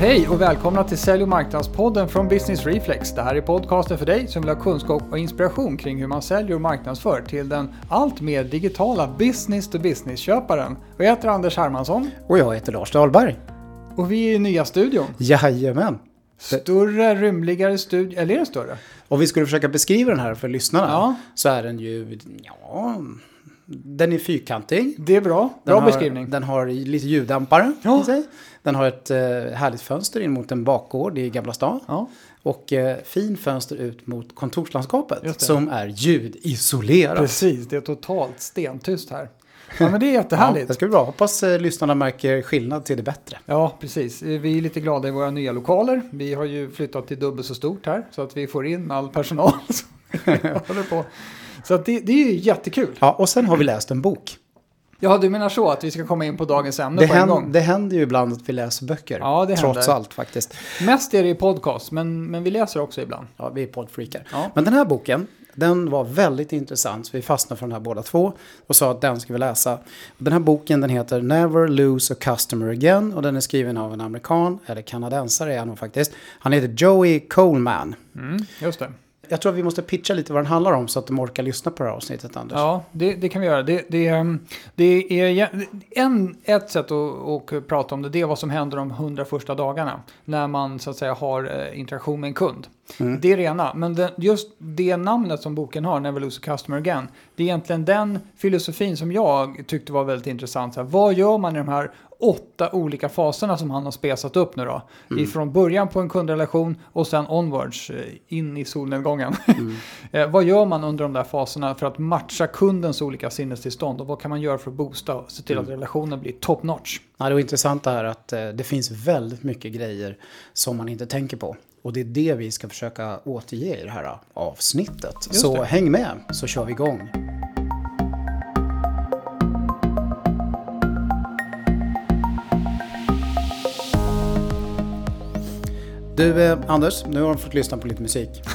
Hej och välkomna till Sälj och marknadspodden från Business Reflex. Det här är podcasten för dig som vill ha kunskap och inspiration kring hur man säljer och marknadsför till den allt mer digitala business-to-business-köparen. Jag heter Anders Hermansson. Och jag heter Lars Dahlberg. Och vi är i nya studion. Jajamän. Större, rymligare studio. Eller är den större? Om vi skulle försöka beskriva den här för lyssnarna Ja. så är den ju, ja, den är fyrkantig. Det är bra. Den Bra har, beskrivning. Den har lite ljuddämpare Ja. i sig. Den har ett eh, härligt fönster in mot en bakgård i Gamla stan. Ja. Och eh, fin fönster ut mot kontorslandskapet som är ljudisolerat. Precis, det är totalt stentyst här. Ja, men det är Ja, jättehärligt. det ska bli bra. Hoppas eh, lyssnarna märker skillnad till det bättre. Ja, precis. Vi är lite glada i våra nya lokaler. Vi har ju flyttat till dubbelt så stort här så att vi får in all personal som håller på. Så att det, det är ju jättekul. Ja, och sen har vi läst en bok. Ja, du menar så att vi ska komma in på dagens ämne Det, på en händer, gång? det händer ju ibland att vi läser böcker. Ja, det trots händer. allt faktiskt. Mest är det i podcast, men, men vi läser också ibland. Ja, vi är poddfreakar. Ja. Men den här boken, den var väldigt intressant. Så vi fastnade för den här båda två och sa att den ska vi läsa. Den här boken den heter Never Lose a Customer Again och den är skriven av en amerikan, eller kanadensare är han nog faktiskt. Han heter Joey Coleman. Mm, just det. Jag tror att vi måste pitcha lite vad den handlar om så att de orkar lyssna på det här avsnittet, Anders. Ja, det, det kan vi göra. Det, det, ehm, det är en, ett sätt att, att prata om det, det är vad som händer de hundra första dagarna. När man så att säga har eh, interaktion med en kund. Det är det ena. Men det, just det namnet som boken har, Never Lose a Customer Again, det är egentligen den filosofin som jag tyckte var väldigt intressant. Så här, vad gör man i de här åtta olika faserna som han har spesat upp nu då? Ifrån början på en kundrelation och sen onwards, eh, in i solnedgången. Eh, vad gör man under de där faserna för att matcha kundens olika sinnestillstånd och vad kan man göra för att boosta och se till att relationen blir top notch? Ja, det var intressant det här att eh, det finns väldigt mycket grejer som man inte tänker på. Och det är det vi ska försöka återge i det här avsnittet. Just så det. häng med så kör vi igång. Du eh, Anders, nu har du fått lyssna på lite musik.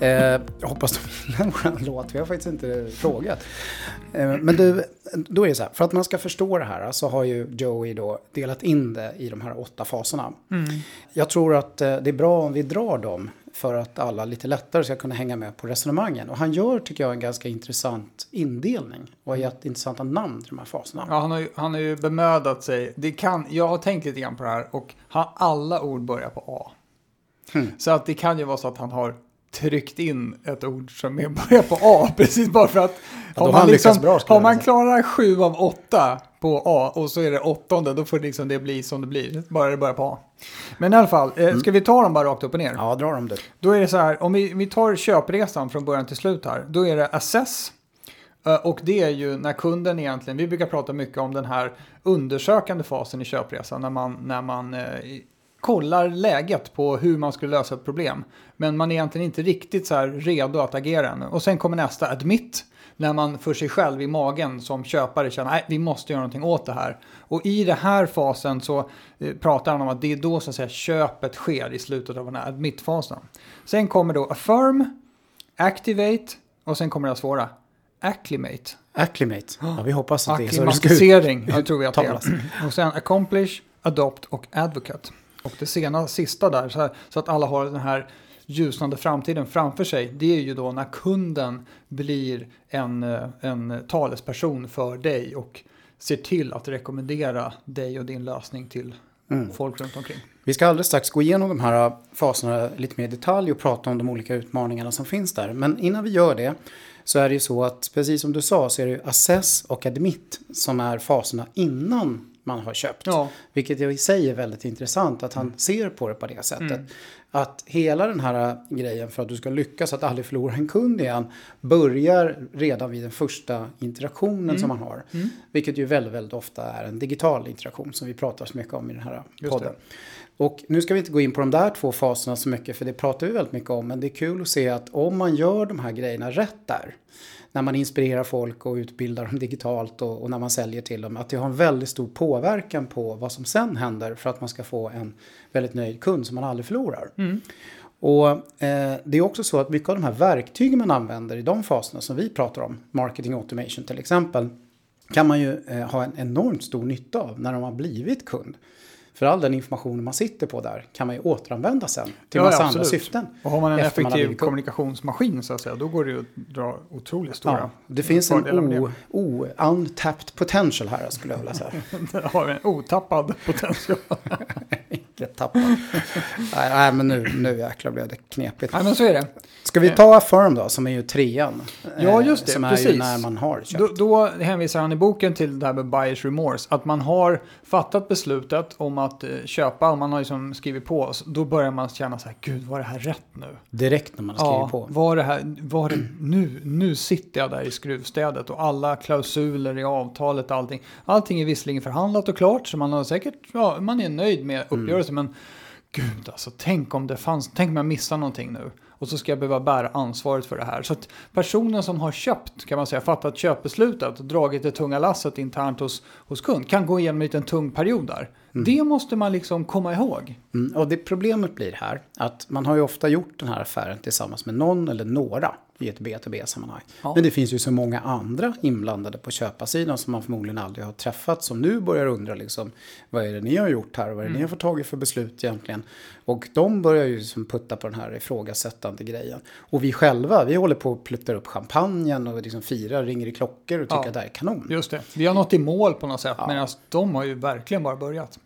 Eh, jag hoppas du gillar vår låt, vi har faktiskt inte frågat. Eh, men du, då är det så här, för att man ska förstå det här så har ju Joey då delat in det i de här åtta faserna. Jag tror att eh, det är bra om vi drar dem för att alla lite lättare ska kunna hänga med på resonemangen. Och han gör, tycker jag, en ganska intressant indelning och har gett intressanta namn till de här faserna. Ja, han, har ju, han har ju bemödat sig. Det kan, jag har tänkt lite grann på det här och han, alla ord börjar på A. Hmm. Så att det kan ju vara så att han har tryckt in ett ord som är börjar på A. Precis bara för att då har han lyckats bra, har man klarar sju av åtta på A och så är det åttonde, då får liksom det bli som det blir. Bara det börjar på A. Men i alla fall, eh, ska vi ta dem bara rakt upp och ner? Mm. Ja, dra dem du. Då är det så här, om vi, vi tar köpresan från början till slut här, då är det assess. Eh, Och det är ju när kunden egentligen, vi brukar prata mycket om den här undersökande fasen i köpresan, när man, när man eh, kollar läget på hur man skulle lösa ett problem. Men man är egentligen inte riktigt så här redo att agera ännu. Och sen kommer nästa, admit, när man för sig själv i magen som köpare känner att vi måste göra någonting åt det här. Och i den här fasen så eh, pratar han om att det är då så att säga köpet sker i slutet av den här admit-fasen. Sen kommer då affirm, activate och sen kommer det svåra, acclimate. Acclimate. Ja, vi hoppas att det är så det ska ut. Jag tror vi att det är. Och sen accomplish, adopt och advocate. Och det sena, sista där, så, här, så att alla har den här ljusnande framtiden framför sig, det är ju då när kunden blir en, eh, en talesperson för dig och ser till att rekommendera dig och din lösning till Mm. folk runt omkring. Vi ska alldeles strax gå igenom de här faserna lite mer i detalj och prata om de olika utmaningarna som finns där. Men innan vi gör det så är det ju så att precis som du sa så är det ju assess och admit som är faserna innan man har köpt. Ja. Vilket i sig är väldigt intressant att han ser på det på det sättet. Att hela den här grejen för att du ska lyckas att aldrig förlora en kund igen börjar redan vid den första interaktionen som man har. Vilket ju väldigt, väldigt ofta är en digital interaktion som vi pratar så mycket om i den här podden. Och nu ska vi inte gå in på de där två faserna så mycket för det pratar vi väldigt mycket om. Men det är kul att se att om man gör de här grejerna rätt där. När man inspirerar folk och utbildar dem digitalt och, och när man säljer till dem. Att det har en väldigt stor påverkan på vad som sen händer för att man ska få en väldigt nöjd kund som man aldrig förlorar. Och eh, det är också så att mycket av de här verktygen man använder i de faserna som vi pratar om, marketing automation till exempel, kan man ju eh, ha en enormt stor nytta av när de har blivit kund. För all den information man sitter på där kan man ju återanvända sen till Ja, massa ja, andra absolut. syften. Och har man en man effektiv kund. kommunikationsmaskin så att säga, då går det ju att dra otroligt stora Ja, det finns en fördelar med o, o, untapped potential här skulle jag vilja säga. det. Det har en otappad potential. Inte tappad. nej, nej, men nu, nu jäklar blev det knepigt. Nej, men så är det. Ska vi ta Affirm då, som är ju trean? Ja, Eh, just det, Som är precis. ju när man har köpt. Då, då hänvisar han i boken till det här med buyers remorse. Att man har fattat beslutet om att eh, köpa och man har liksom skrivit på. Då börjar man känna så här, gud var det här rätt nu? Direkt när man har skrivit Ja, på. var det här, var det, nu, nu sitter jag där i skruvstädet och alla klausuler i avtalet och allting. Allting är visserligen förhandlat och klart så man har säkert, ja, man är nöjd med Mm. uppgörelsen. Men gud alltså, tänk om det fanns, tänk om jag missar någonting nu. Och så ska jag behöva bära ansvaret för det här. Så att personen som har köpt, kan man säga, fattat köpbeslutet och dragit det tunga lasset internt hos, hos kund kan gå igenom en liten tung period där. Det måste man liksom komma ihåg. Mm, och det problemet blir här att man har ju ofta gjort den här affären tillsammans med någon eller några i ett B2B-sammanhang. Ja. Men det finns ju så många andra inblandade på köparsidan som man förmodligen aldrig har träffat som nu börjar undra liksom vad är det ni har gjort här och vad är det ni har fått tag i för beslut egentligen. Och de börjar ju som putta på den här ifrågasättande grejen. Och vi själva, vi håller på att pluttar upp champagnen och liksom firar, ringer i klockor och tycker Ja. att det här är kanon. Just det. Vi har nått i mål på något sätt, medan de har ju verkligen bara börjat.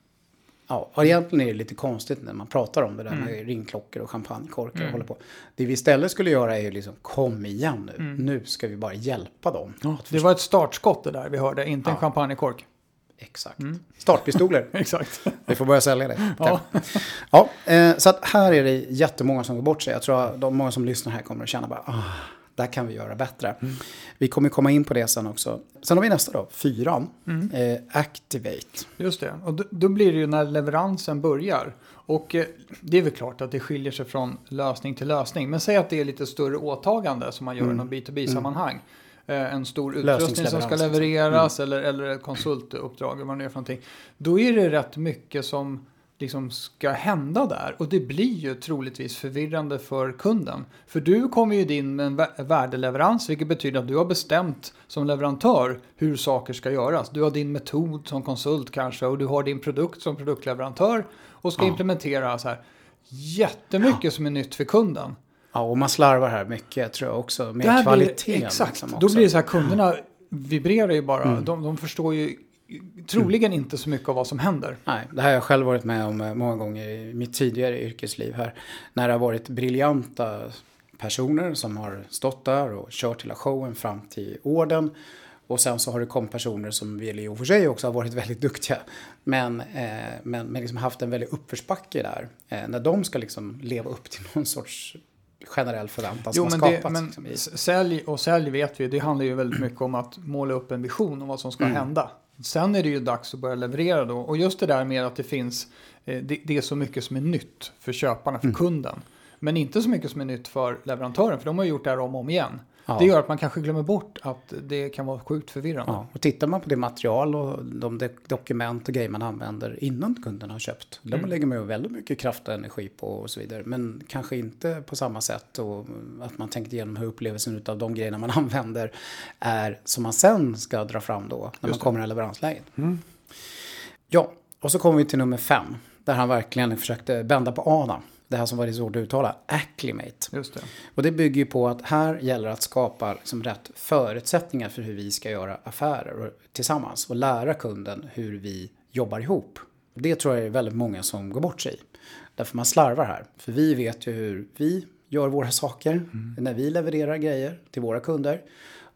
Ja, och egentligen är det lite konstigt när man pratar om det där Mm. med ringklockor och champagnekorkar och håller på. Det vi istället skulle göra är ju liksom kom igen nu. Mm. Nu ska vi bara hjälpa dem. att Det var ett startskott det där vi hörde, inte en champagnekork. Exakt. Startpistoler. Exakt. Vi får börja sälja det. Mm. Ja. Ja, eh, så att här är det jättemånga som går bort sig. Jag tror att de många som lyssnar här kommer att känna bara, ah, där kan vi göra bättre. Mm. Vi kommer komma in på det sen också. Sen har vi nästa då, fyran. Mm. Eh, Activate. Just det. Och då, då blir det ju när leveransen börjar. Och eh, det är väl klart att det skiljer sig från lösning till lösning. Men säg att det är lite större åtagande som man gör i någon B2B-sammanhang. Eh, en stor utrustning som ska liksom. levereras eller, eller ett konsultuppdrag eller vad det är för någonting. Då är det rätt mycket som liksom ska hända där. Och det blir ju troligtvis förvirrande för kunden. För du kommer ju in med en vä- värdeleverans, vilket betyder att du har bestämt som leverantör hur saker ska göras. Du har din metod som konsult kanske och du har din produkt som produktleverantör och ska implementera så här jättemycket som är nytt för kunden. Ja, och man slarvar här mycket tror jag också. Med blir- kvaliteten. Exakt, liksom då också. Mm. blir det så här kunderna vibrerar ju bara. De, de förstår ju troligen inte så mycket av vad som händer. Nej, det här har jag själv varit med om eh, många gånger i mitt tidigare yrkesliv här. När det har varit briljanta personer som har stått där och kört hela showen fram till orden. Och sen så har det kommit personer som väl i och för sig också har varit väldigt duktiga. Men, eh, men, men liksom haft en väldig uppförsbacke där. Eh, när de ska liksom leva upp till någon sorts generell förväntan Jo, som har det, skapats. men liksom, i, sälj och sälj vet vi, det handlar ju väldigt mycket om att måla upp en vision om vad som ska Mm. hända. Sen är det ju dags att börja leverera då. Och just det där med att det finns, eh, det, det är så mycket som är nytt för köparna, Mm. för kunden. Men inte så mycket som är nytt för leverantören, för de har gjort det här om och om igen. Ja. Det gör att man kanske glömmer bort att det kan vara sjukt förvirrande. Ja, och tittar man på det material och de de- dokument och grejer man använder innan kunden har köpt. De Mm. lägger man ju väldigt mycket kraft och energi på och så vidare. Men kanske inte på samma sätt och att man tänkt igenom hur upplevelsen av de grejerna man använder är som man sen ska dra fram då när man kommer i leveransläget. Ja, och så kommer vi till nummer fem. Där han verkligen försökte bända på Adam. Det här som var svårt att uttala. Acclimate. Just det. Och det bygger ju på att här gäller att skapa liksom rätt förutsättningar för hur vi ska göra affärer och- tillsammans och lära kunden hur vi jobbar ihop. Det tror jag är väldigt många som går bort sig i. Därför man slarvar här. För vi vet ju hur vi gör våra saker när vi levererar grejer till våra kunder.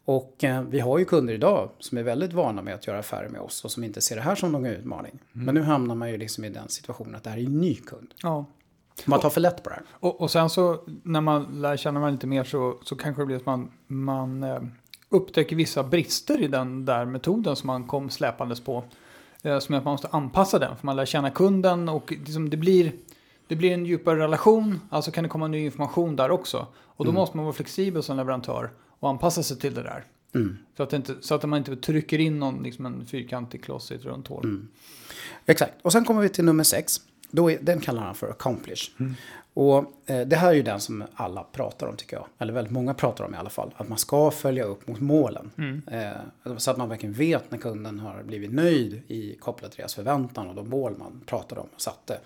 Och eh, vi har ju kunder idag som är väldigt vana med att göra affärer med oss och som inte ser det här som någon utmaning. Men nu hamnar man ju liksom i den situationen att det här är en ny kund. Ja. Man tar för lätt på det här. Och, och sen så när man lär känna varandra lite mer så, så kanske det blir att man, man eh, upptäcker vissa brister i den där metoden som man kom släpandes på. Eh, som är att man måste anpassa den för man lär känna kunden och liksom det, blir, det blir en djupare relation. Alltså kan det komma ny information där också. Och då måste man vara flexibel som leverantör och anpassa sig till det där. Mm. Så, att inte, så att man inte trycker in någon, liksom en fyrkantig kloss i ett runt hål. Exakt. Och sen kommer vi till nummer sex. Då är, den kallar han för accomplish. Och eh, det här är ju den som alla pratar om tycker jag. Eller väldigt många pratar om i alla fall. Att man ska följa upp mot målen. Mm. Eh, så att man verkligen vet när kunden har blivit nöjd i kopplat till deras förväntan och de mål man pratade om och satte.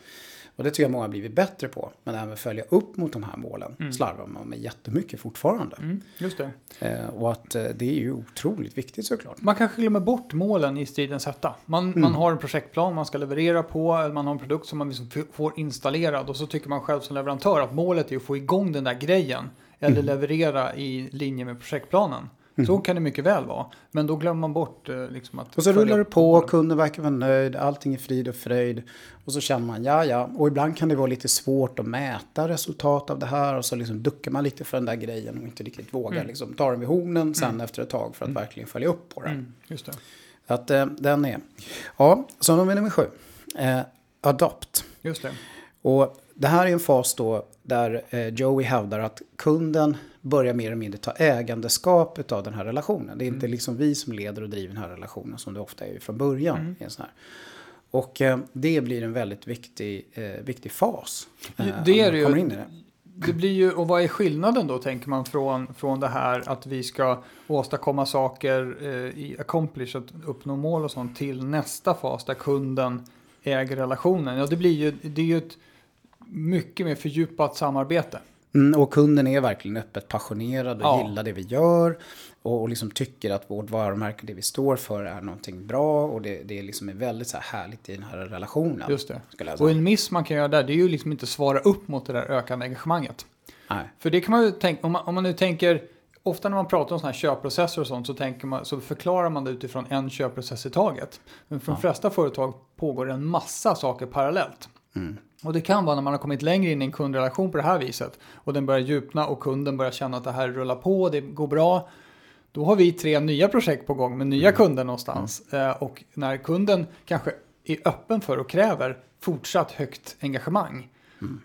Och det tycker jag många har blivit bättre på. Men även följa upp mot de här målen Mm. slarvar man med jättemycket fortfarande. Mm, just det. Eh, och att eh, det är ju otroligt viktigt såklart. Man kanske glömmer bort målen i stridens hetta. Man, Mm. man har en projektplan man ska leverera på, eller man har en produkt som man liksom får installerad och så tycker man själv som leverantör att målet är att få igång den där grejen eller Mm. leverera i linje med projektplanen. Så kan det mycket väl vara. Men då glömmer man bort eh, liksom att... Och så rullar det på, kunden verkar vara nöjd, allting är frid och fröjd. Och så känner man, ja ja. Och ibland kan det vara lite svårt att mäta resultat av det här. Och så liksom duckar man lite för den där grejen och inte riktigt vågar liksom ta den vid hornen sen efter ett tag för att verkligen följa upp på den. Mm, just det. Att eh, den är. Ja, så vi nummer sju. Eh, adopt. Just det. Och det här är en fas då där eh, Joey hävdar att kunden börjar mer eller mindre ta ägandeskap av den här relationen. Det är inte liksom vi som leder och driver den här relationen som det ofta är från början. I en sån här. Och eh, det blir en väldigt viktig, eh, viktig fas. eh, Det är det ju. kommer in i det. Det blir ju, och vad är skillnaden då tänker man från, från det här att vi ska åstadkomma saker eh, i accomplish, att uppnå mål och sånt till nästa fas där kunden äger relationen. Ja, det blir ju, det är ju ett mycket mer fördjupat samarbete. Mm, och kunden är verkligen öppet passionerad och Ja. gillar det vi gör. Och, och liksom tycker att vårt varumärke, det vi står för, är någonting bra. Och det, det är liksom är väldigt så här härligt i den här relationen. Just det. Och en miss man kan göra där, det är ju liksom inte svara upp mot det där ökande engagemanget. Nej. För det kan man ju tänka, om man, om man nu tänker, ofta när man pratar om sådana här köpprocesser och sånt så, tänker man, så förklarar man det utifrån en köpprocess i taget. Men för de flesta företag pågår en massa saker parallellt. Och det kan vara när man har kommit längre in i en kundrelation på det här viset och den börjar djupna och kunden börjar känna att det här rullar på, det går bra. Då har vi tre nya projekt på gång med nya kunder någonstans. Eh, och när kunden kanske är öppen för och kräver fortsatt högt engagemang,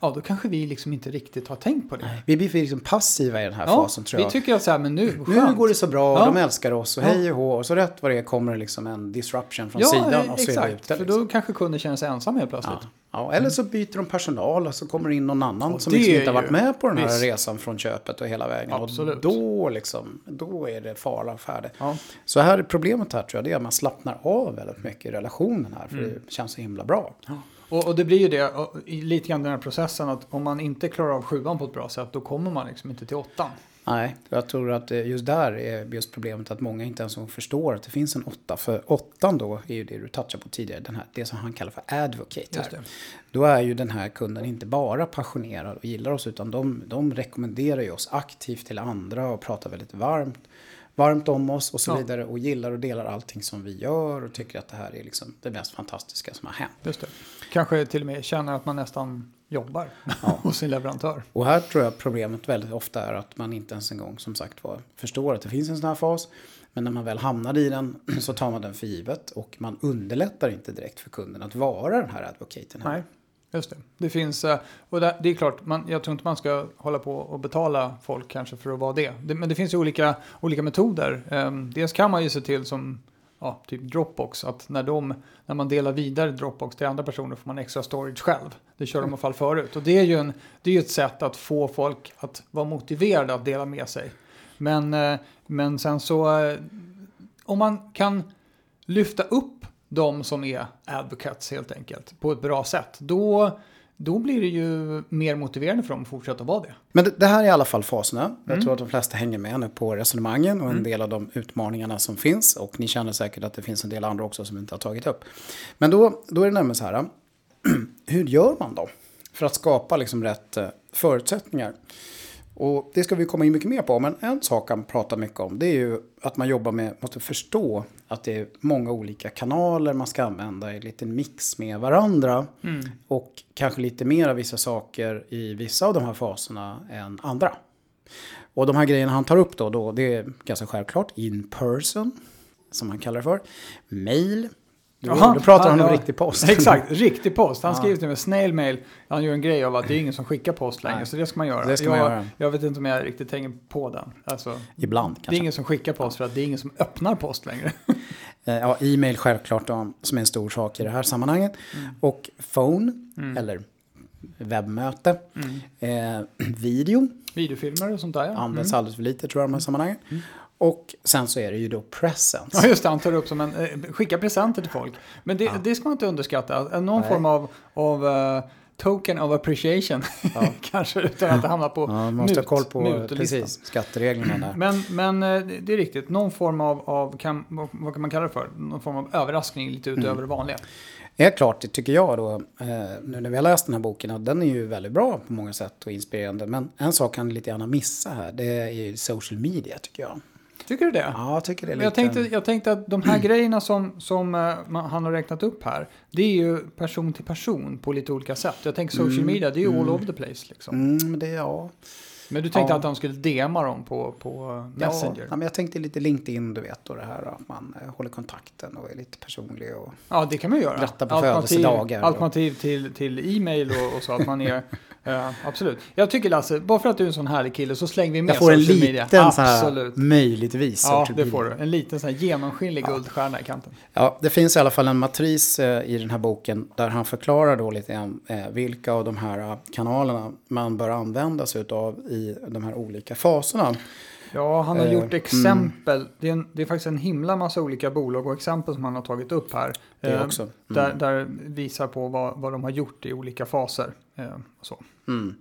ja då kanske vi liksom inte riktigt har tänkt på det. Vi blir liksom passiva i den här Ja, fasen tror jag. vi tycker att så här, men nu, Nu skönt. går det så bra och Ja. de älskar oss och hej och hå. Och så rätt vad det är kommer det liksom en disruption från Ja, sidan och så är vi exakt. ute. För Liksom. då kanske kunden känner sig ensam helt plötsligt. Ja. Ja, eller så byter de personal och så kommer det in någon annan Och som det liksom är inte har varit med på den här visst. resan från köpet och hela vägen. Absolut. Och då, liksom, då är det fara och färde. Så här är problemet här tror jag, det är att man slappnar av väldigt mycket i relationen här. För Mm. det känns så himla bra. Och, och det blir ju det, lite grann den här processen, att om man inte klarar av sjuan på ett bra sätt, då kommer man liksom inte till åttan. Nej, jag tror att eh, just där är just problemet att många inte ens förstår att det finns en åtta. För åttan då är ju det du touchade på tidigare, den här, det som han kallar för advocate. Här. Då är ju den här kunden inte bara passionerad och gillar oss utan de, de rekommenderar ju oss aktivt till andra och pratar väldigt varmt, varmt om oss och så Ja. vidare. Och gillar och delar allting som vi gör och tycker att det här är liksom det mest fantastiska som har hänt. Just det. Kanske till och med känner att man nästan jobbar hos sin leverantör. Och här tror jag problemet väldigt ofta är att man inte ens en gång som sagt var förstår att det finns en sån här fas. Men när man väl hamnar i den så tar man den för givet och man underlättar inte direkt för kunden att vara den här advokaten. Här. Nej, just det. Det finns, eh, och det, är klart, man, jag tror inte man ska hålla på och betala folk kanske för att vara det. men det finns ju olika, olika metoder. Um, dels kan man ju se till som ja, typ Dropbox, att när, de, när man delar vidare Dropbox till andra personer får man extra storage själv. Det kör de i alla fall förut. Och det är ju en, det är ju ett sätt att få folk att vara motiverade att dela med sig. Men, eh, men sen så, eh, om man kan lyfta upp de som är advocates helt enkelt på ett bra sätt, då, då blir det ju mer motiverande för dem att fortsätta vara det. Men det, det här är i alla fall faserna. Jag Mm. tror att de flesta hänger med nu på resonemangen och en del av de utmaningarna som finns. Och ni känner säkert att det finns en del andra också som inte har tagit upp. Men då, då är det nämligen så här. Hur gör man då? För att skapa liksom rätt eh, förutsättningar. Och det ska vi komma in mycket mer på. Men en sak han pratar mycket om det är ju att man jobbar med, måste förstå att det är många olika kanaler man ska använda i liten mix med varandra. Och kanske lite mer av vissa saker i vissa av de här faserna än andra. Och de här grejerna han tar upp då, då det är ganska självklart in person, som han kallar det för. Mail. Jaha, då pratar ja, han om ja. riktig post. Exakt, riktig post. Han skriver till mig snail mail. Han gör en grej av att det är ingen som skickar post längre, Nej. så det ska man göra. Det ska jag, man göra. jag vet inte om jag riktigt tänker på den. Alltså, Ibland det är kanske. ingen som skickar post för att det är ingen som öppnar post längre. Eh, Ja, e-mail självklart då, som är en stor sak i det här sammanhanget. Mm. Och phone, eller webbmöte. Eh, video Videofilmer och sånt där ja. används alldeles för lite tror jag i de här sammanhangen. Och sen så är det ju då presence. Ja just det, han tar upp som en, eh, skicka presenter till folk. Men det, det ska man inte underskatta. Någon Nej. form av, av eh, token of appreciation. Kanske utan att det hamnar på Ja, man måste ha mut- koll på precis, skattereglerna där. Men, men eh, det är riktigt, någon form av, av kan, vad kan man kalla det för? Någon form av överraskning lite utöver Mm. det vanliga. Helt klart, det tycker jag då, eh, nu när vi har läst den här boken, att den är ju väldigt bra på många sätt och inspirerande. Men en sak kan lite gärna missa här, det är ju social media tycker jag. Tycker du det? Ja, jag tycker det är lite... jag, tänkte, jag tänkte att de här grejerna som, som eh, man, han har räknat upp här, det är ju person till person på lite olika sätt. Jag tänker social media, det är ju all over the place liksom. Mm, men det, ja. Men du tänkte Ja. att de skulle DMa dem på, på Messenger? Ja, men jag tänkte lite LinkedIn, du vet, och det här att man eh, håller kontakten och är lite personlig. Och... Ja, det kan man göra. Gratta på Alternativ- födelsedagar. Alternativ till, till e-mail och, och så att man är... absolut. Jag tycker Lasse, bara för att du är en sån härlig kille så slänger vi med Jag får en social media. liten så här, Absolut. möjligtvis. Ja, social det media. får du. En liten sån här genomskinlig guldstjärna i kanten. Ja, det finns i alla fall en matris eh, i den här boken där han förklarar då lite grann eh, vilka av de här eh, kanalerna man bör använda sig av i de här olika faserna. Ja, han har gjort exempel. Det, är en, det är faktiskt en himla massa olika bolag och exempel som han har tagit upp här. Det också. Mm. Där, där visar på vad, vad de har gjort i olika faser. Eh, så. Mm.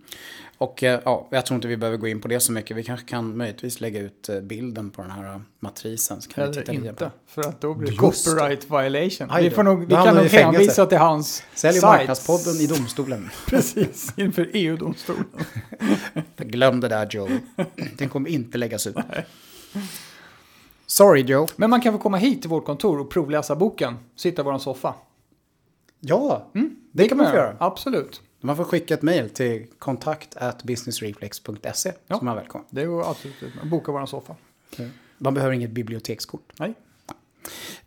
Och eh, ja, jag tror inte vi behöver gå in på det så mycket. Vi kanske kan möjligtvis lägga ut eh, bilden på den här eh, matrisen. Så kan vi Eller titta inte, på. för att då blir det det. copyright violation. Aj Vi, får nog, vi kan nog hänvisa till hans Sälj marknadspodden i domstolen. Precis, inför EU-domstolen. Glöm det där Joe. Den kommer inte läggas ut. Sorry Joe. Men man kan få komma hit till vårt kontor och provläsa boken, sitta i vår soffa. Ja, det kan man få göra. Absolut. Man får skicka ett mejl till kontakt businessreflex.se Ja. som är välkommen. Det går absolut ut. Boka vår soffa. Man behöver inget bibliotekskort. Nej.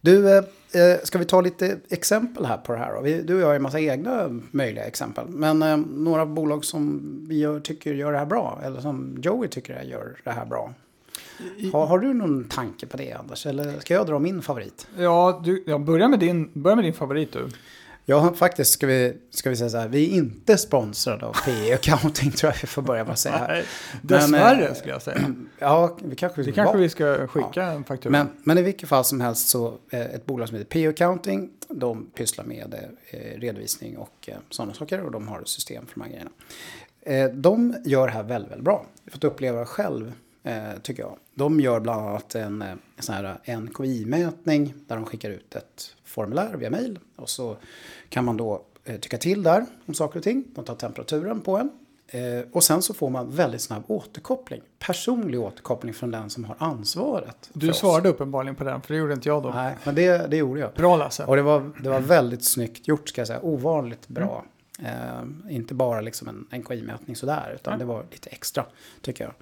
Du, eh, eh, ska vi ta lite exempel här på det här du och jag har en massa egna möjliga exempel. Men eh, några bolag som vi gör, tycker gör det här bra, eller som Joey tycker gör det här bra. Har, har du någon tanke på det Anders? Eller ska jag dra min favorit? Ja, du, ja börja, med din, börja med din favorit du. Har faktiskt, ska vi, ska vi säga så här, vi är inte sponsrade av PE Accounting tror jag vi får börja med att säga. Nej, Men, dessvärre eh, skulle jag säga. Ja, vi kanske Det kanske vi ska skicka en faktura. Men, men i vilket fall som helst så eh, ett bolag som heter PO Accounting, de pysslar med eh, redovisning och eh, sådana saker och de har ett system för de här grejerna. Eh, de gör det här väldigt, väldigt bra. Jag har fått uppleva det själv, eh, tycker jag. De gör bland annat en, eh, en sån här NKI-mätning där de skickar ut ett formulär via mail och så kan man då eh, tycka till där om saker och ting. De tar temperaturen på en. Eh, och sen så får man väldigt snabb återkoppling. Personlig återkoppling från den som har ansvaret. du för oss. svarade uppenbarligen på den, för det gjorde inte jag då. Nej, men det, det gjorde jag. Bra Lasse. Och det var, det var väldigt snyggt gjort ska jag säga. Ovanligt bra. Eh, inte bara liksom en NKI-mätning sådär, utan det var lite extra tycker jag.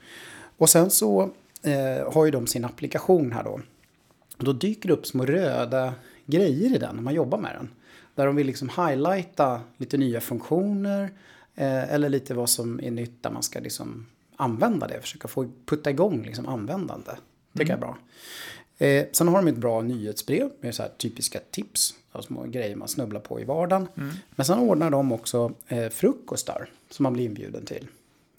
Och sen så eh, har ju de sin applikation här då. Då dyker det upp små röda grejer i den när man jobbar med den. Där de vill liksom highlighta lite nya funktioner eh, eller lite vad som är nytt där man ska liksom använda det. Försöka få putta igång liksom användande. Tycker jag är bra. Eh, sen har de ett bra nyhetsbrev med så här typiska tips. Små grejer man snubblar på i vardagen. Men sen ordnar de också eh, frukostar som man blir inbjuden till.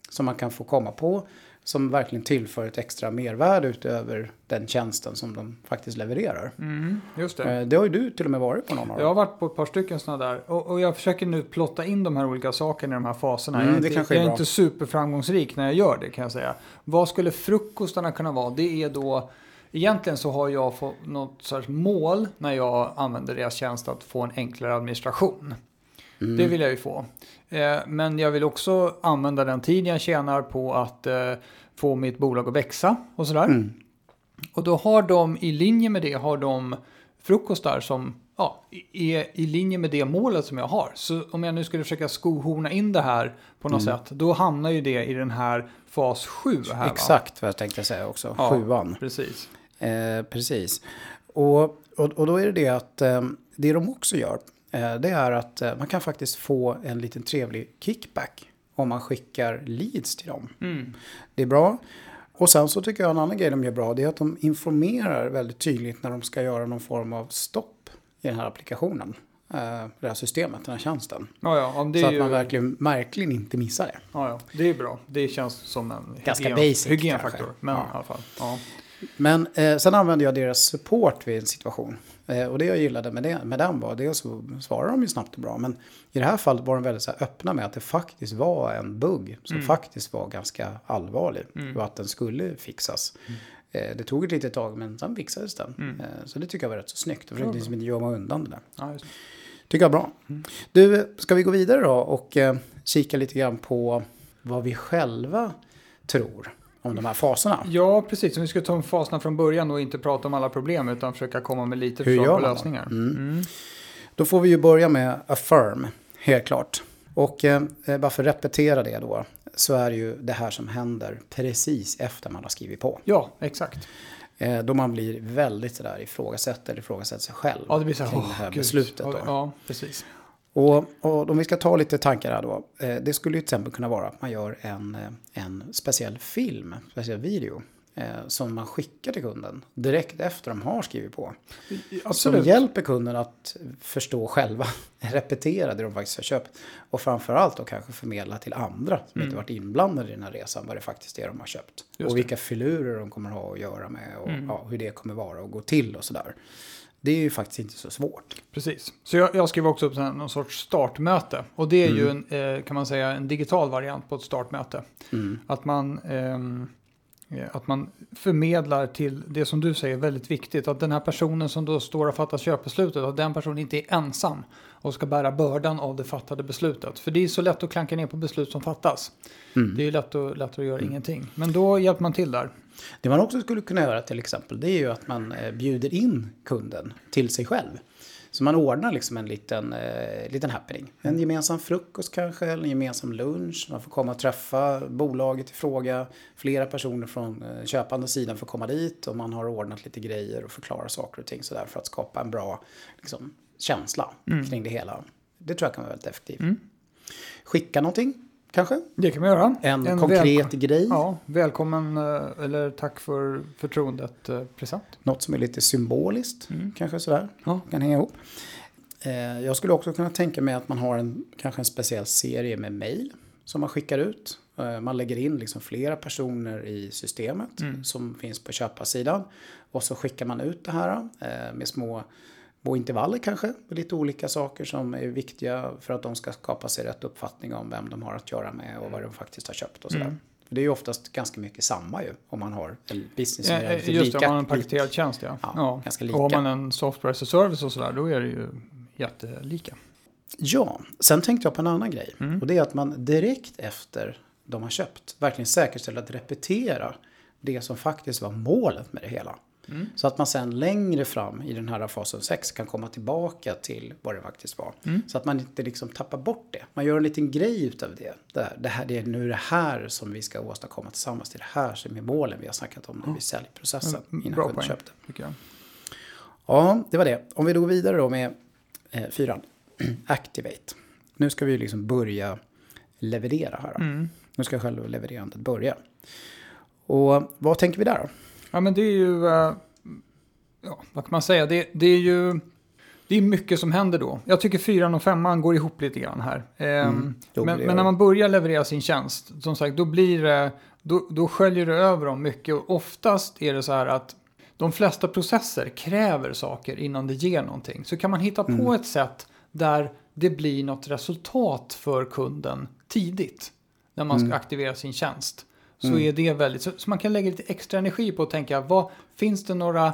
Som man kan få komma på. Som verkligen tillför ett extra mervärde utöver den tjänsten som de faktiskt levererar. Mm, just det. Eh, det har ju du till och med varit på någon av Jag har dem. varit på ett par stycken sådana där. Och, och jag försöker nu plotta in de här olika sakerna i de här faserna. Mm, jag det kanske är jag är bra. inte superframgångsrik när jag gör det kan jag säga. Vad skulle frukostarna kunna vara? Det är då... Egentligen så har jag fått något sorts mål när jag använder deras tjänst att få en enklare administration. Mm. Det vill jag ju få. Eh, men jag vill också använda den tid jag tjänar på att eh, få mitt bolag att växa och sådär. Mm. Och då har de i linje med det har de frukostar som ja, är i linje med det målet som jag har. Så om jag nu skulle försöka skohorna in det här på något sätt, då hamnar ju det i den här fas 7 här. Va? Exakt vad jag tänkte säga också. Ja. Sjuan. Precis. Eh, precis. Och, och, och då är det det att eh, det de också gör, det är att eh, man kan faktiskt få en liten trevlig kickback om man skickar leads till dem. Mm. Det är bra. Och sen så tycker jag en annan grej de gör bra, det är att de informerar väldigt tydligt när de ska göra någon form av stopp i den här applikationen. eh, det här systemet, den här tjänsten. Ja, ja, Så att ju, man verkligen, verkligen inte missar det. ja, ja, det är bra. Det känns som en Ganska hygien- basic, hygienfaktor. Men Ja. i alla fall. Ja. Men eh, sen använde jag deras support vid en situation. Eh, och det jag gillade med, det, med den var, dels så svarade de ju snabbt och bra. Men i det här fallet var de väldigt så öppna med att det faktiskt var en bugg som Mm. faktiskt var ganska allvarlig. Och att den skulle fixas. Eh, det tog ett litet tag men sen fixades den. Mm. Eh, så det tycker jag var rätt så snyggt. Jag försökte liksom inte gömma undan det där. Ja. Tycker jag bra. Du, ska vi gå vidare då och kika lite grann på vad vi själva tror om de här faserna? ja, precis. Så vi ska ta faserna från början och inte prata om alla problem utan försöka komma med lite Hur förslag på lösningar. Mm. Mm. Då får vi ju börja med affirm, helt klart. Och eh, bara för att repetera det då, så är det ju det här som händer precis efter man har skrivit på. Ja, exakt. Eh, då man blir väldigt sådär ifrågasätter, ifrågasätter sig själv Ja, det blir så här, kring det här gud. beslutet. Då. Ja, precis. Och, och om vi ska ta lite tankar här då. Eh, det skulle ju till exempel kunna vara att man gör en, eh, en speciell film, speciell video. Eh, som man skickar till kunden direkt efter de har skrivit på. Absolut. Som hjälper kunden att förstå själva, repetera det de faktiskt har köpt. Och framförallt då kanske förmedla till andra som inte varit inblandade i den här resan vad det faktiskt är de har köpt. Mm. Just och det. vilka filurer de kommer ha att göra med och Mm. ja, hur det kommer vara och gå till och sådär. Det är ju faktiskt inte så svårt. Precis. Så jag, jag skrev också upp någon sorts startmöte. Och det är ju Mm. en, eh, kan man säga en digital variant på ett startmöte. Mm. Att man, eh, att man förmedlar till det som du säger är väldigt viktigt. Att den här personen som då står och fattar köpbeslutet, att den personen inte är ensam och ska bära bördan av det fattade beslutet. För det är så lätt att klanka ner på beslut som fattas. Mm. Det är lätt att, lätt att göra ingenting. Men då hjälper man till där. Det man också skulle kunna göra till exempel det är ju att man eh, bjuder in kunden till sig själv. Så man ordnar liksom en liten, eh, liten happening. En gemensam frukost kanske, eller en gemensam lunch. Man får komma och träffa bolaget i fråga. Flera personer från eh, köpande sidan får komma dit och man har ordnat lite grejer och förklarar saker och ting sådär för att skapa en bra liksom, känsla kring det hela. Det tror jag kan vara väldigt effektivt. Mm. Skicka någonting kanske. Det kan man göra. En, konkret välko- grej. Ja, välkommen eh, eller tack för förtroendet eh, present. Något som är lite symboliskt, Mm. kanske sådär. Ja. Kan hänga ihop. Eh, jag skulle också kunna tänka mig att man har en, kanske en speciell serie med mail som man skickar ut. Man lägger in liksom flera personer i systemet Mm. som finns på köparsidan. Och så skickar man ut det här med små, små intervaller kanske. Lite olika saker som är viktiga för att de ska skapa sig rätt uppfattning om vem de har att göra med och vad de faktiskt har köpt och sådär. Mm. Det är ju oftast ganska mycket samma ju om man har en business som är relativt Just lika. om man har en paketerad tjänst ja. Ja, ganska Och har lika. man en software as a service och sådär, då är det ju jättelika. Ja, sen tänkte jag på en annan grej. Mm. Och det är att man direkt efter de har köpt verkligen säkerställer att repetera det som faktiskt var målet med det hela. Mm. Så att man sen längre fram i den här fasen 6 kan komma tillbaka till vad det faktiskt var. Mm. Så att man inte liksom tappar bort det. Man gör en liten grej utav det. Det, det, här, det är nu det här som vi ska åstadkomma tillsammans. Det är det här som är målen vi har snackat om när vi säljer processen Mm, innan bra kunden köpte. Ja, det var det. Om vi då går vidare då med eh, fyran. Activate. Nu ska vi liksom börja leverera här. Mm. Nu ska själva levererandet börja. Och vad tänker vi där då? Ja men det är ju, eh, ja vad kan man säga, det, det är ju det är mycket som händer då. Jag tycker fyran och femman går ihop lite grann här. Ehm, Mm, men, men när man börjar leverera sin tjänst, som sagt, då blir det, då, då sköljer det över dem mycket. Och oftast är det så här att de flesta processer kräver saker innan det ger någonting. Så kan man hitta på Mm. ett sätt där det blir något resultat för kunden tidigt. När man ska Mm. aktivera sin tjänst. Så Mm. är det väldigt, så, så man kan lägga lite extra energi på att tänka, vad, finns det några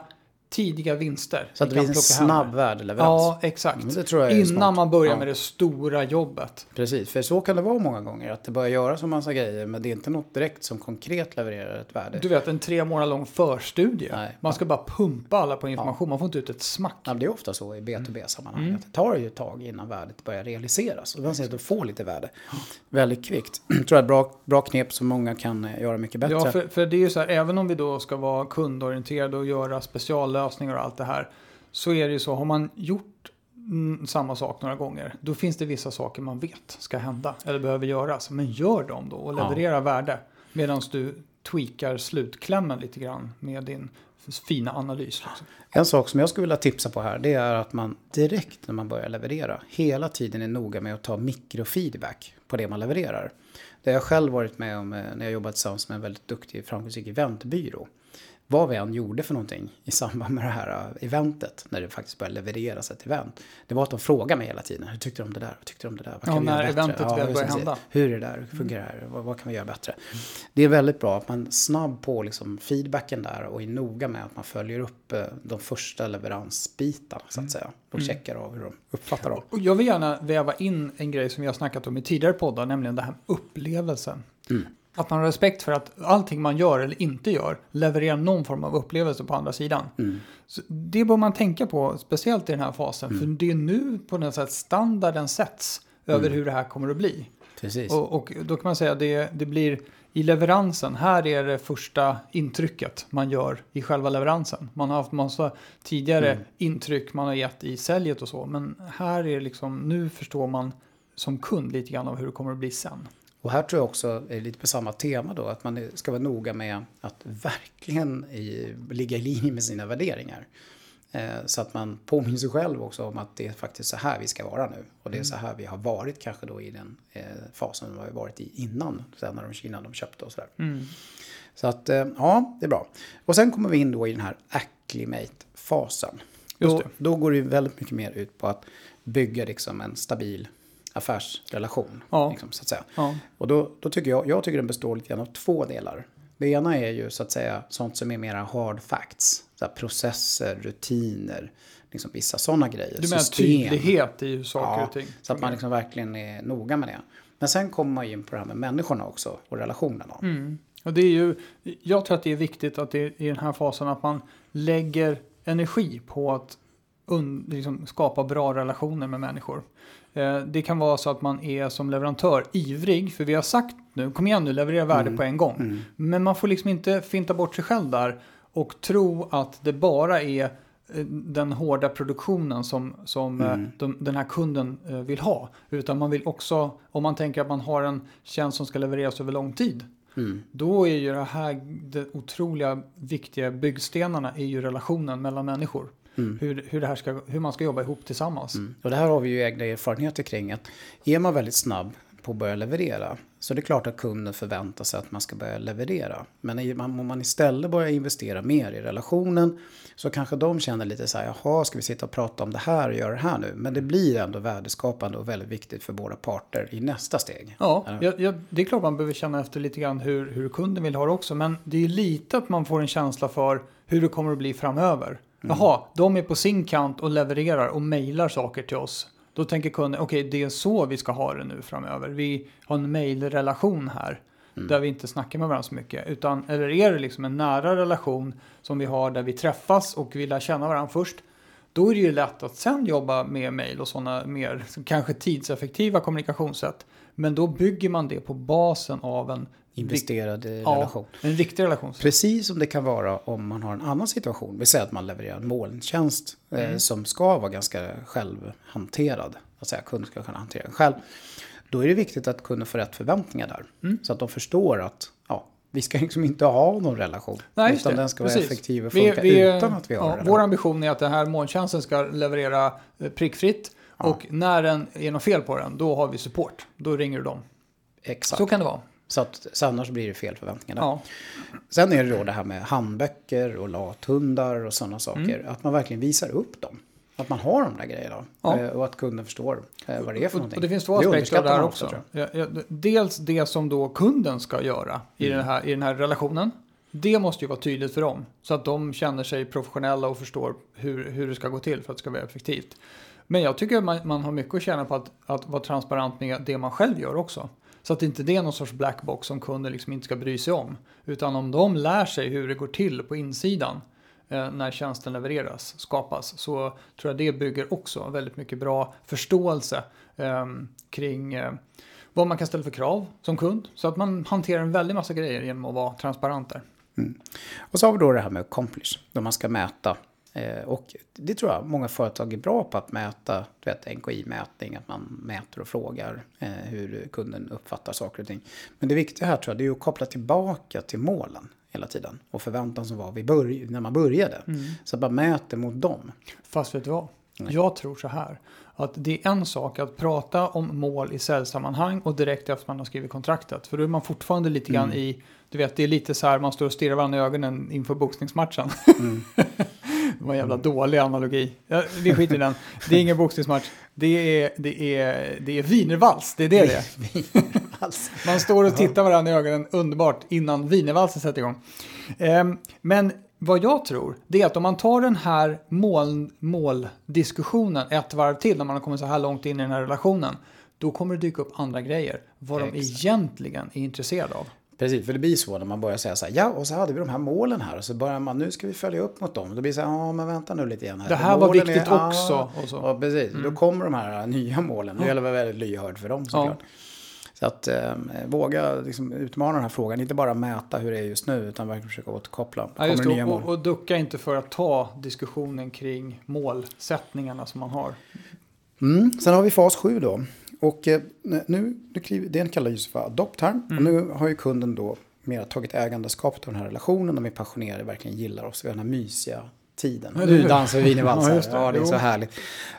tidiga vinster? Så att det finns en plocka hem? snabb värdeleverans. Ja, exakt. Det tror jag Innan smart. man börjar Ja. med det stora jobbet. Precis, för så kan det vara många gånger. Att det börjar göras en massa grejer men det är inte något direkt som konkret levererar ett värde. Du vet, en tre månader lång förstudie. Nej. Man ska bara pumpa alla på information, man får inte ut ett smack. Ja, det är ofta så i B2B-sammanhang. Mm. Att det tar ju ett tag innan värdet börjar realiseras. Och man ser att du får lite värde väldigt kvickt. Jag tror jag är ett bra, bra knep som många kan eh, göra mycket bättre. Ja, för, för det är ju så här, även om vi då ska vara kundorienterade och göra speciallösningar och allt det här. Så är det ju så, har man gjort mm, samma sak några gånger, då finns det vissa saker man vet ska hända eller behöver göras. Men gör dem då och Ja. leverera värde. Medan du tweakar slutklämmen lite grann med din fina analys. Liksom. En sak som jag skulle vilja tipsa på här det är att man direkt när man börjar leverera hela tiden är noga med att ta mikrofeedback på det man levererar. Det har jag själv varit med om eh, när jag jobbat tillsammans med en väldigt duktig framgångsrik eventbyrå vad vi än gjorde för någonting i samband med det här äh, eventet, när det faktiskt började levereras ett event, det var att de frågade mig hela tiden, hur tyckte du om det där? Vad tyckte du om det där? Vad kan ja, vi när göra eventet ja, väl börjar hända. Hur är det där? Hur fungerar det? Vad, vad, kan vi göra bättre? Det är väldigt bra att man snabb på liksom feedbacken där och är noga med att man följer upp äh, de första leveransbitarna så att mm. säga. Och mm. checkar av hur de uppfattar dem. Och jag vill gärna väva in en grej som vi har snackat om i tidigare poddar, nämligen det här upplevelsen. Mm. Att man har respekt för att allting man gör eller inte gör levererar någon form av upplevelse på andra sidan. Mm. det bör man tänka på, speciellt i den här fasen. Mm. För det är nu på något sätt standarden sätts över mm. hur det här kommer att bli. Precis. Och, och då kan man säga att det, det blir i leveransen, här är det första intrycket man gör i själva leveransen. Man har haft massa tidigare mm. intryck man har gett i säljet och så. Men här är det liksom, nu förstår man som kund lite grann av hur det kommer att bli sen. Och här tror jag också är lite på samma tema då, att man ska vara noga med att verkligen i, ligga i linje med sina värderingar. Eh, så att man påminner sig själv också om att det är faktiskt så här vi ska vara nu. Och det är så här vi har varit kanske då i den eh, fasen vi har varit i innan, sen när de Kina de köpte och sådär. Mm. Så att eh, ja, det är bra. Och sen kommer vi in då i den här acclimate-fasen. Då, då går det väldigt mycket mer ut på att bygga liksom en stabil affärsrelation. Ja. Liksom, så att säga. Ja. Och då, då tycker jag, jag tycker den består lite grann av två delar. Det ena är ju så att säga sånt som är mera hard facts. Så processer, rutiner, liksom vissa sådana grejer. Du menar System. tydlighet i saker ja, och ting? så att man liksom verkligen är noga med det. Men sen kommer man in på det här med människorna också och relationerna. Mm. Och det är ju, jag tror att det är viktigt att det i den här fasen att man lägger energi på att un, liksom skapa bra relationer med människor. Eh, det kan vara så att man är som leverantör ivrig, för vi har sagt nu, kom igen nu, leverera värde mm. på en gång. Mm. Men man får liksom inte finta bort sig själv där och tro att det bara är eh, den hårda produktionen som, som eh, mm. de, den här kunden vill ha. Utan man vill också, om man tänker att man har en tjänst som ska levereras över lång tid. Mm. Då är ju det här, de otroliga viktiga byggstenarna är ju relationen mellan människor. Mm. Hur, hur, det här ska, hur man ska jobba ihop tillsammans. Mm. Och det här har vi ju egna erfarenheter kring. Att är man väldigt snabb på att börja leverera så det är klart att kunden förväntar sig att man ska börja leverera. Men om man istället börjar investera mer i relationen så kanske de känner lite så här, jaha, ska vi sitta och prata om det här och göra det här nu? Men det blir ändå värdeskapande och väldigt viktigt för båda parter i nästa steg. Ja, ja, ja det är klart man behöver känna efter lite grann hur, hur kunden vill ha det också. Men det är lite att man får en känsla för hur det kommer att bli framöver. Mm. Jaha, de är på sin kant och levererar och mejlar saker till oss. Då tänker kunden, okej okay, det är så vi ska ha det nu framöver. Vi har en mejlrelation här. Mm. Där vi inte snackar med varandra så mycket. Utan, eller är det liksom en nära relation som vi har där vi träffas och vi lär känna varandra först. Då är det ju lätt att sen jobba med mejl och sådana mer kanske tidseffektiva kommunikationssätt. Men då bygger man det på basen av en investerad relation. Ja, en riktig relation. Precis som det kan vara om man har en annan situation. Vi säger att man levererar en molntjänst eh, mm. eh, som ska vara ganska självhanterad. Säga kunden ska kunna hantera den själv. Då är det viktigt att kunna få rätt förväntningar där. Mm. Så att de förstår att ja, vi ska liksom inte ha någon relation. Nej, utan den ska vara Precis. effektiv och funka vi, vi, utan att vi har ja, det. Vår ambition är att den här molntjänsten ska leverera eh, prickfritt. Ja. Och när den är något fel på den, då har vi support. Då ringer du dem. Exakt. Så kan det vara. Så, att, så annars blir det fel förväntningar. Ja. Sen är det då det här med handböcker och lathundar och sådana saker. Mm. Att man verkligen visar upp dem. Att man har de där grejerna. Ja. Eh, och att kunden förstår eh, vad det är för någonting. Och det finns två aspekter här också. också dels det som då kunden ska göra i, mm. den här, i den här relationen. Det måste ju vara tydligt för dem. Så att de känner sig professionella och förstår hur, hur det ska gå till för att det ska vara effektivt. Men jag tycker att man, man har mycket att tjäna på att, att vara transparent med det man själv gör också. Så att inte det är någon sorts blackbox som kunden liksom inte ska bry sig om. Utan om de lär sig hur det går till på insidan eh, när tjänsten levereras, skapas, så tror jag det bygger också väldigt mycket bra förståelse eh, kring eh, vad man kan ställa för krav som kund. Så att man hanterar en väldig massa grejer genom att vara transparent där. Mm. Och så har vi då det här med accomplish, då man ska mäta och det tror jag många företag är bra på att mäta, du vet NKI-mätning, att man mäter och frågar eh, hur kunden uppfattar saker och ting. Men det viktiga här tror jag det är att koppla tillbaka till målen hela tiden och förväntan som var vid när man började. Så att man mäter mot dem. Fast vet du vad? Jag tror så här. Att det är en sak att prata om mål i säljsammanhang och direkt efter man har skrivit kontraktet. För då är man fortfarande lite grann i, du vet det är lite så här man står och stirrar varandra i ögonen inför boxningsmatchen. det var en jävla dålig analogi. Ja, vi skiter i den. Det är ingen boxningsmatch. Det är, det är, det är wienervals, det är det det är. Man står och tittar varandra i ögonen underbart innan wienervalsen sätter igång. Ehm, men vad jag tror, det är att om man tar den här mål, måldiskussionen ett varv till när man har kommit så här långt in i den här relationen, då kommer det dyka upp andra grejer. Vad de Exakt. egentligen är intresserade av. Precis, för det blir så när man börjar säga så här, ja och så hade vi de här målen här och så börjar man, nu ska vi följa upp mot dem. Då blir det så här, ja men vänta nu lite grann här. Det här var viktigt ja, också, och så. Ja, precis. Då kommer de här nya målen. Det gäller att vara väldigt lyhörd för dem såklart. Så att eh, våga liksom, utmana den här frågan, inte bara mäta hur det är just nu utan verkligen försöka återkoppla. Ja, just det det, och, och ducka inte för att ta diskussionen kring målsättningarna som man har. Mm. Sen har vi fas 7 då. Och eh, nu, nu kliver, den kallar för adopt här. Mm. Och nu har ju kunden då mer tagit ägandeskapet av den här relationen. De är passionerade, verkligen gillar oss. Vi har den här mysiga tiden. Ja, nu det- dansar vi wienervalsar. Ja, ja, just det. det är så härligt.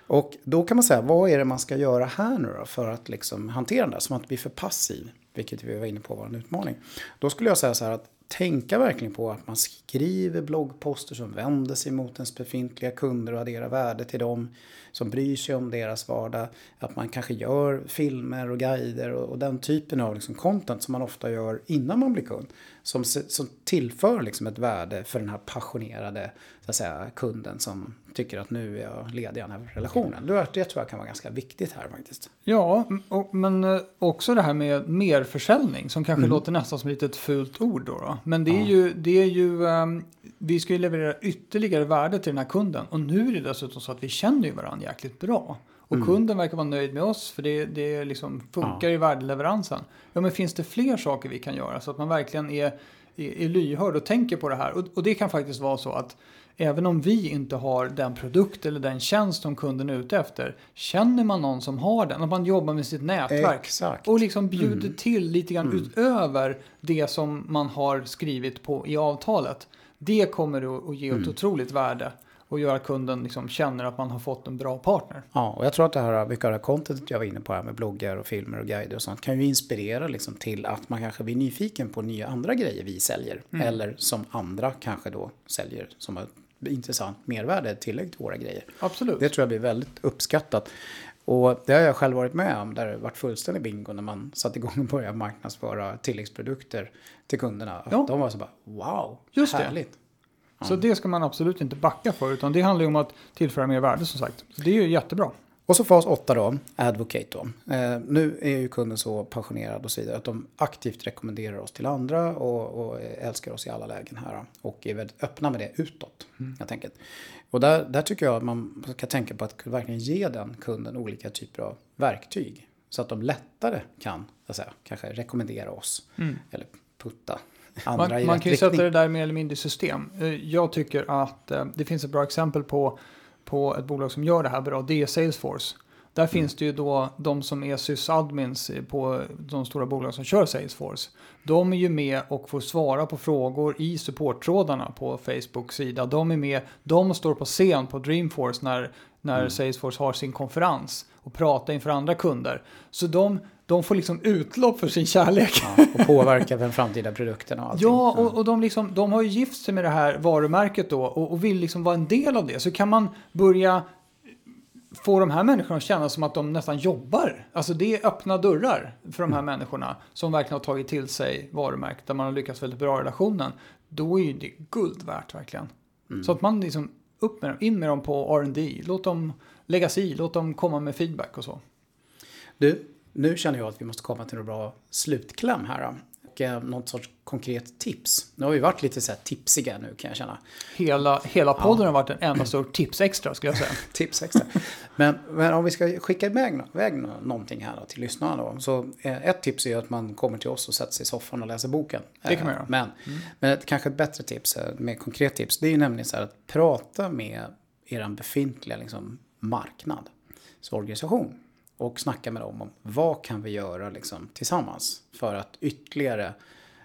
Och då kan man säga, vad är det man ska göra här nu då för att liksom hantera där? Som att inte bli för passiv, vilket vi var inne på var en utmaning. Då skulle jag säga så här att tänka verkligen på att man skriver bloggposter som vänder sig mot ens befintliga kunder och adderar värde till dem. Som bryr sig om deras vardag. Att man kanske gör filmer och guider och, och den typen av liksom content som man ofta gör innan man blir kund. Som, som tillför liksom ett värde för den här passionerade så att säga, kunden som tycker att nu är jag ledig i den här relationen. Det, tror jag kan vara ganska viktigt här faktiskt. Ja, och, men eh, också det här med merförsäljning som kanske låter nästan som ett litet fult ord. Då, då. Men det är ju, det är ju ehm, vi ska ju leverera ytterligare värde till den här kunden. Och nu är det dessutom så att vi känner ju varandra jäkligt bra. Och kunden verkar vara nöjd med oss för det, det liksom funkar i värdeleveransen. Ja, men finns det fler saker vi kan göra så att man verkligen är, är, är lyhörd och tänker på det här. Och, och det kan faktiskt vara så att Även om vi inte har den produkt eller den tjänst som kunden är ute efter. Känner man någon som har den, att man jobbar med sitt nätverk. Exakt. Och liksom bjuder till lite grann utöver det som man har skrivit på i avtalet. Det kommer att- ge ett otroligt värde. Och göra att kunden liksom känner att man har fått en bra partner. Ja, och jag tror att det här, mycket av det här contentet jag var inne på här med bloggar och filmer och guider och sånt kan ju inspirera liksom till att man kanske blir nyfiken på nya andra grejer vi säljer. Eller som andra kanske då säljer som ett intressant mervärde, tillägg till våra grejer. Absolut. Det tror jag blir väldigt uppskattat. Och det har jag själv varit med om, där det varit fullständig bingo när man satte igång och började marknadsföra tilläggsprodukter till kunderna. Ja. De var så bara, wow, Just det. Så det ska man absolut inte backa för. Utan det handlar ju om att tillföra mer värde som sagt. Så det är ju jättebra. Och så fas 8 då, Advocate då. Eh, nu är ju kunden så passionerad och så vidare att de aktivt rekommenderar oss till andra och, och älskar oss i alla lägen här. Och är väldigt öppna med det utåt, helt enkelt. Och där, där tycker jag att man ska tänka på att verkligen ge den kunden olika typer av verktyg. Så att de lättare kan, så att säga, kanske rekommendera oss. Eller putta andra Man, i man rätt kan ju sätta det där mer eller mindre i system. Eh, Jag tycker att eh, det finns ett bra exempel på, på ett bolag som gör det här bra. Det är Salesforce. Där Mm. finns det ju då de som är sysadmins på de stora bolag som kör Salesforce. De är ju med och får svara på frågor i supporttrådarna på Facebook sida. De är med, de står på scen på Dreamforce när, när Mm. Salesforce har sin konferens och pratar inför andra kunder. Så de, de får liksom utlopp för sin kärlek. Ja, och påverka den framtida produkten och allting. Ja, och, och de, liksom, de har ju gift sig med det här varumärket då och, och vill liksom vara en del av det. Så kan man börja få de här människorna att känna som att de nästan jobbar. Alltså det är öppna dörrar för de här människorna som verkligen har tagit till sig varumärket där man har lyckats väldigt bra i relationen. Då är ju det guld värt verkligen. Så att man liksom upp med dem, in med dem på R&D, låt dem lägga sig i, låt dem komma med feedback och så. Du, nu känner jag att vi måste komma till en bra slutkläm här. och eh, något sorts konkret tips. Nu har vi varit lite så här tipsiga nu kan jag känna. Hela, hela podden har varit en enda stor tips extra skulle jag säga. Tips extra. men, men om vi ska skicka iväg, iväg nå- någonting här då, till lyssnarna då. Så eh, ett tips är att man kommer till oss och sätter sig i soffan och läser boken. Det kan man Eh, göra. Men, men ett, kanske ett bättre tips, eh, mer konkret tips, det är ju nämligen så här att prata med er befintliga liksom, marknad, så organisation. Och snacka med dem om vad kan vi göra liksom, tillsammans för att ytterligare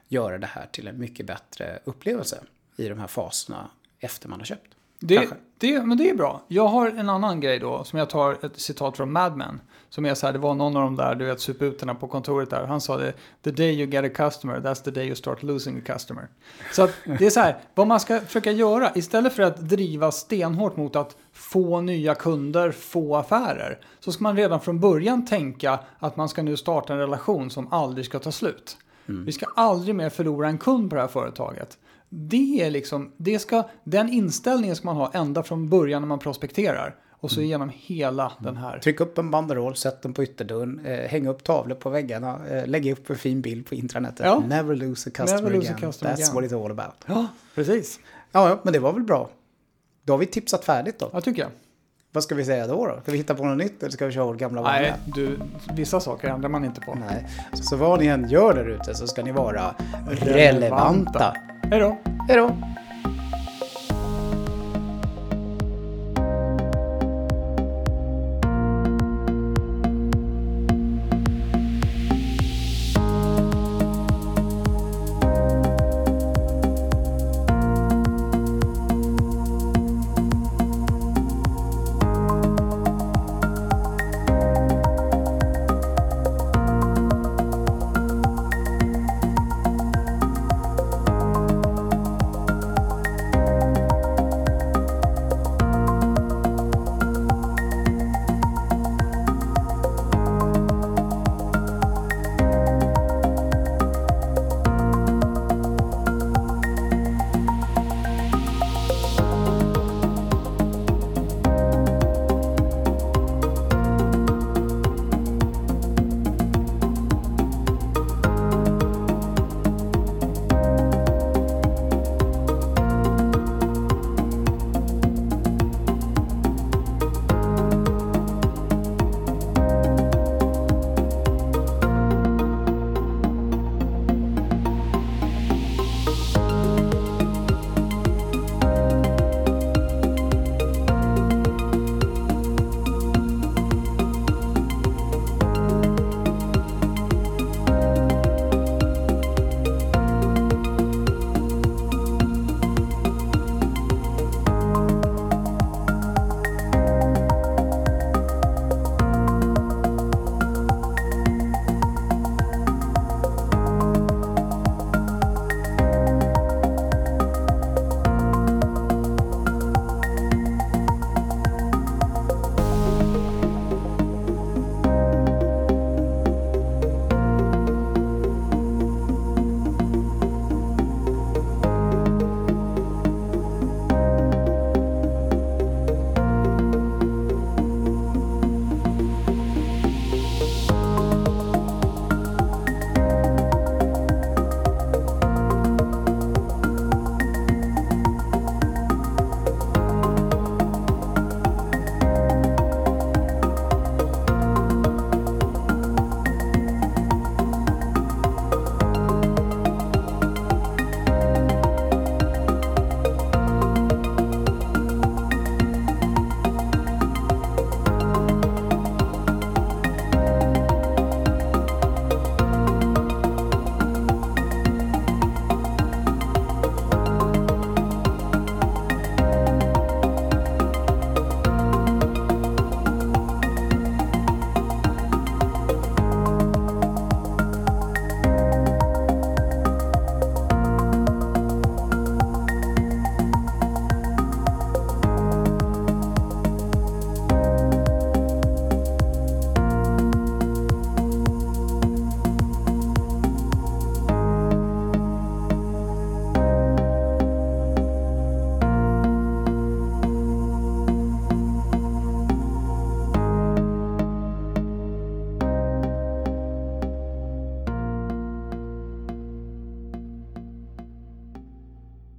göra det här till en mycket bättre upplevelse i de här faserna efter man har köpt. Det, Kanske. det, men det är bra. Jag har en annan grej då, som jag tar ett citat från Mad Men. Som är så här, det var någon av de där, du vet, suputerna på kontoret där. Han sa det, the day you get a customer, that's the day you start losing a customer. Så att det är så här, vad man ska försöka göra, istället för att driva stenhårt mot att få nya kunder, få affärer. Så ska man redan från början tänka att man ska nu starta en relation som aldrig ska ta slut. Vi ska aldrig mer förlora en kund på det här företaget. Det är liksom, det ska, den inställningen ska man ha ända från början när man prospekterar. Och så genom hela den här. Tryck upp en banderoll, sätt den på ytterdörren, eh, häng upp tavlor på väggarna, eh, lägg upp en fin bild på intranätet. Ja. Never lose a customer Never lose a again. customer That's again. what it's all about. Ja, precis. Ja, ja, men det var väl bra. Då har vi tipsat färdigt då. Jag tycker jag. Vad ska vi säga då? då? Ska vi hitta på något nytt eller ska vi köra vårt gamla vanliga? Nej, du, vissa saker ändrar man inte på. Nej. Så vad ni än gör där ute så ska ni vara relevanta. Hej då. Hej då!